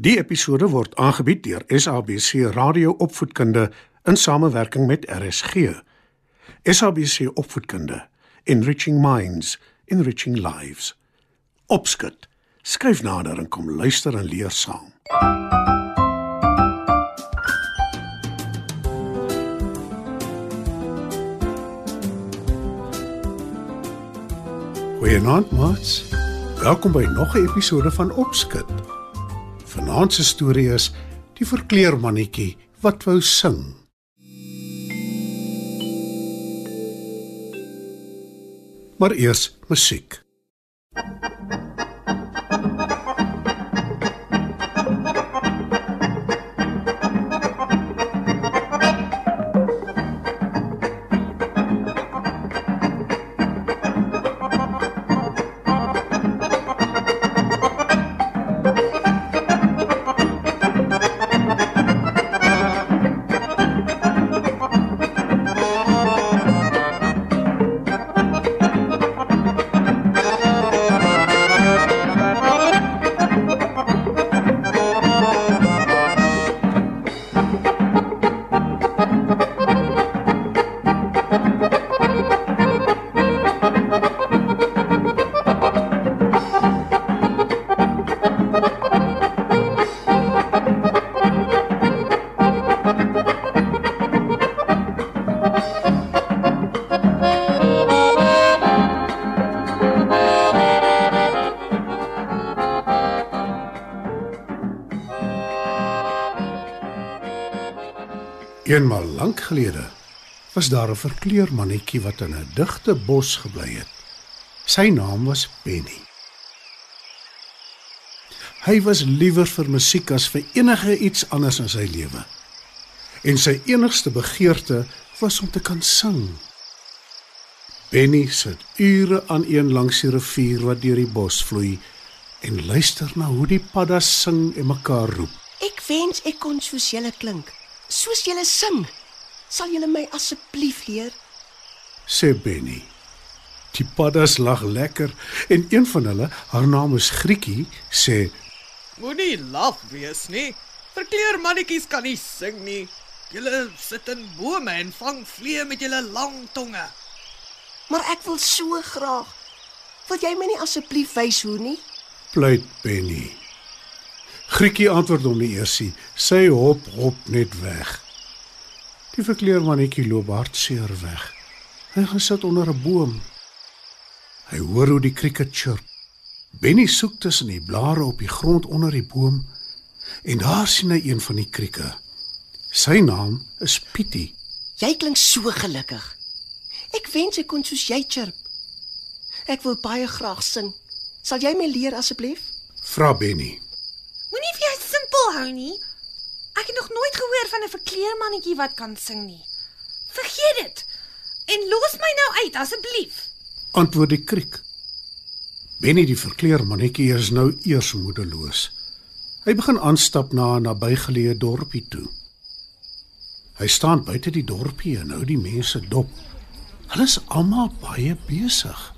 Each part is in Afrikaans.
Die episode word aangebied deur SABC Radio Opvoedkunde in samewerking met RSG. SABC Opvoedkunde, Enriching Minds, Enriching Lives. Opskud. Skryf nader en kom luister en leer saam. Goeienaand, maats. Welkom by nog 'n episode van Opskud. Vanaand se storie is Die verkleermannetjie wat wou sing. Maar eers musiek. Eenmal lank gelede was daar 'n verkleermannetjie wat in 'n digte bos gebly het. Sy naam was Penny. Hy was liewer vir musiek as vir enige iets anders in sy lewe. En sy enigste begeerte was om te kan sing. Penny sit ure aan een langs die rivier wat deur die bos vloei en luister na hoe die paddas sing en mekaar roep. Ek wens ek kon soos julle klink, soos julle sing. Sal julle my asseblief leer? sê Benny. Die paddas lag lekker en een van hulle, haar naam is Grietjie, sê: Moenie laf wees nie. Verkleermannetjies kan nie sing nie. Julle sit in bome en vang vliee met julle lang tonge. Maar ek wil so graag. Wil jy my nie asseblief wys hoe nie? "Pleit Benny." Grietjie antwoord hom nie eers nie. Sy hop hop net weg. Die verkleermannetjie loop hartseer weg. Hy gaan sit onder 'n boom. Hy hoor hoe die krieke chirp. Benny soek tussen die blare op die grond onder die boom en daar sien hy een van die krieke. Sy naam is Pietie. Jy klink so gelukkig. Ek wens ek kon soos jy chirp. Ek wil baie graag sing. Sal jy my leer asseblief? Vra Benny. Simpel hou nie. Ek het nog nooit gehoor van 'n verkleermannetjie wat kan sing nie. Vergeet dit. En los my nou uit asseblief. Antwoord die kriek. Benny die verkleermannetjie is nou eers moedeloos. Hy begin aanstap na 'n nabygeleë dorpie toe. Hy staan buite die dorpie en hou die mense dop. Hulle is almal baie besig.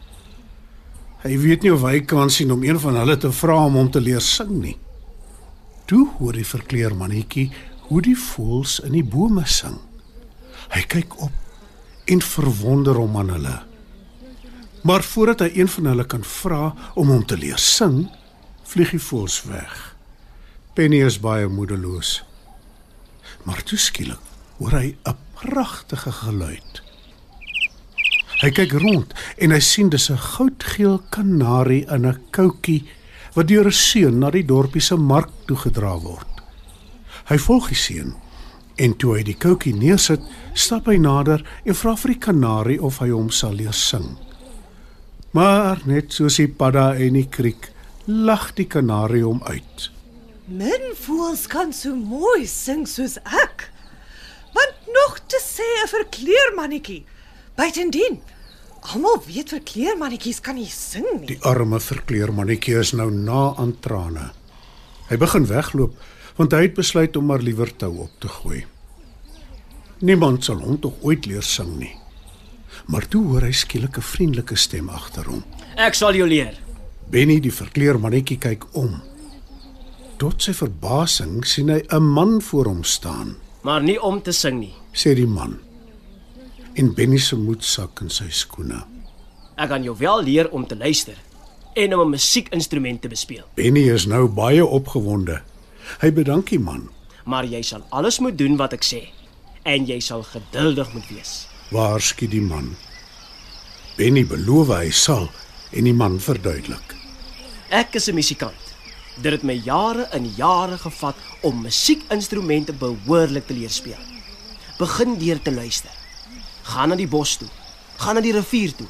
Hy weet nie of hy kan sien om een van hulle te vra om hom te leer sing nie. Toe hoor die verkleermannetjie hoe die voëls in die bome sing. Hy kyk op en verwonder hom aan hulle. Maar voordat hy een van hulle kan vra om hom te leer sing, vlieg die voëls weg. Penny is baie moedeloos. Maar toe skielik hoor hy 'n pragtige geluid. Hy kyk rond en hy sien dis 'n goudgeel kanarie in 'n koutjie wat deur 'n seun na die dorpie se mark toe gedra word. Hy volg die seun en toe hy die koutjie neersit, stap hy nader en vra vir die kanarie of hy hom sal leer sing. Maar net soos die padda en die kriek, lag die kanarie hom uit. Min voels kan so mooi sing soos ek. Want nog te sê 'n verkleermannetjie. Buitendien, almal weet verkleermannetjies kan nie sing nie. Die arme verkleermannetjie is nou na aan trane. Hy begin wegloop want hy het besluit om maar liewer tou op te gooi. Niemand sal hom tog ooit leer sing nie. Maar toe hoor hy skielik 'n vriendelike stem agter hom. Ek sal jou leer. Benny die verkleermannetjie kyk om. tot sy verbasing sien hy 'n man voor hom staan, Maar nie om te sing nie. sê die man. En Benny se moed sak in sy skoene. Ek gaan jou wel leer om te luister en om 'n musiekinstrument te bespeel. Benny is nou baie opgewonde. Hy bedank die man. Maar jy sal alles moet doen wat ek sê en jy sal geduldig moet wees. Waarsku die man. Benny beloof hy sal en die man verduidelik. Ek is 'n musikant. Dit het my jare en jare gevat om musiekinstrumente behoorlik te leer speel. Begin deur te luister. Gaan na die bos toe. Gaan na die rivier toe.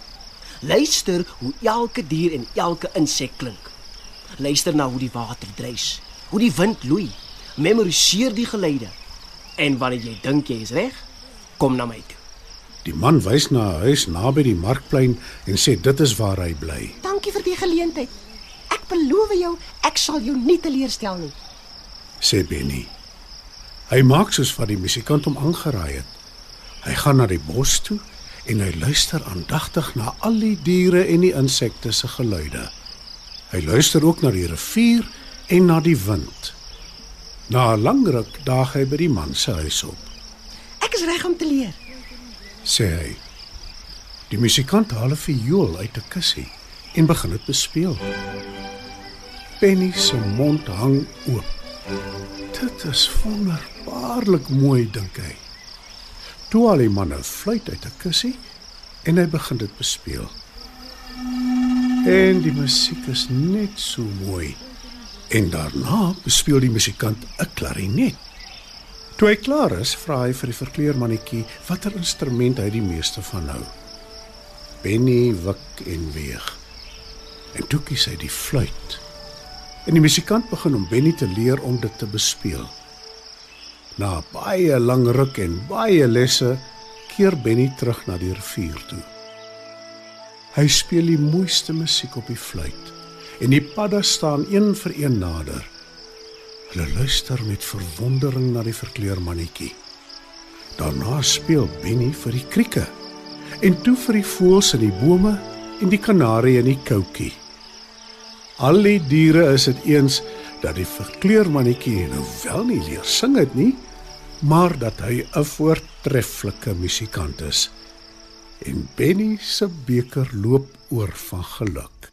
Luister hoe elke dier en elke insek klink. Luister na hoe die water dreis, hoe die wind loei. Memoriseer die geluide. En wanneer jy dink jy is reg, kom na my toe. Die man wys na 'n huis naby die markplein en sê dit is waar hy bly. Dankie vir die geleentheid. Ek beloof jou, ek sal jou nie teleurstel nie. sê Benny. Hy maak soos wat die musikant hom aangeraai het. Hy gaan na die bos toe en hy luister aandagtig na al die diere en die insekte se geluide. Hy luister ook na die rivier en na die wind. Na 'n lang ruk daag hy by die man se huis op, Ek is reg om te leer. sê hy. Die musikant haal 'n viool uit 'n kussie en begin dit bespeel. Penny se mond hang oop. Dit is wonderbaarlik mooi, dink hy. Toe haal die man 'n fluit uit 'n kussie en hy begin dit bespeel. En die musiek is net so mooi. En daarna bespeel die musikant 'n klarinet. Toe hy klaar is, vra hy vir die verkleermannetjie watter instrument hy die meeste van hou. Benny wik en weeg. En toe kies hy die fluit. En die musikant begin om Benny te leer om dit te bespeel. Na baie lang ruk en baie lesse keer Benny terug na die rivier toe. Hy speel die mooiste musiek op die fluit en die padda staan een vir een nader. Hulle luister met verwondering na die verkleermannetjie. Daarna speel Benny vir die krieke en toe vir die voëls in die bome en die kanarie in die koutjie. Al die diere is dit eens dat die verkleermannetjie nou wel nie leer sing het nie, maar dat hy 'n voortreffelike musikant is. En Benny se beker loop oor van geluk.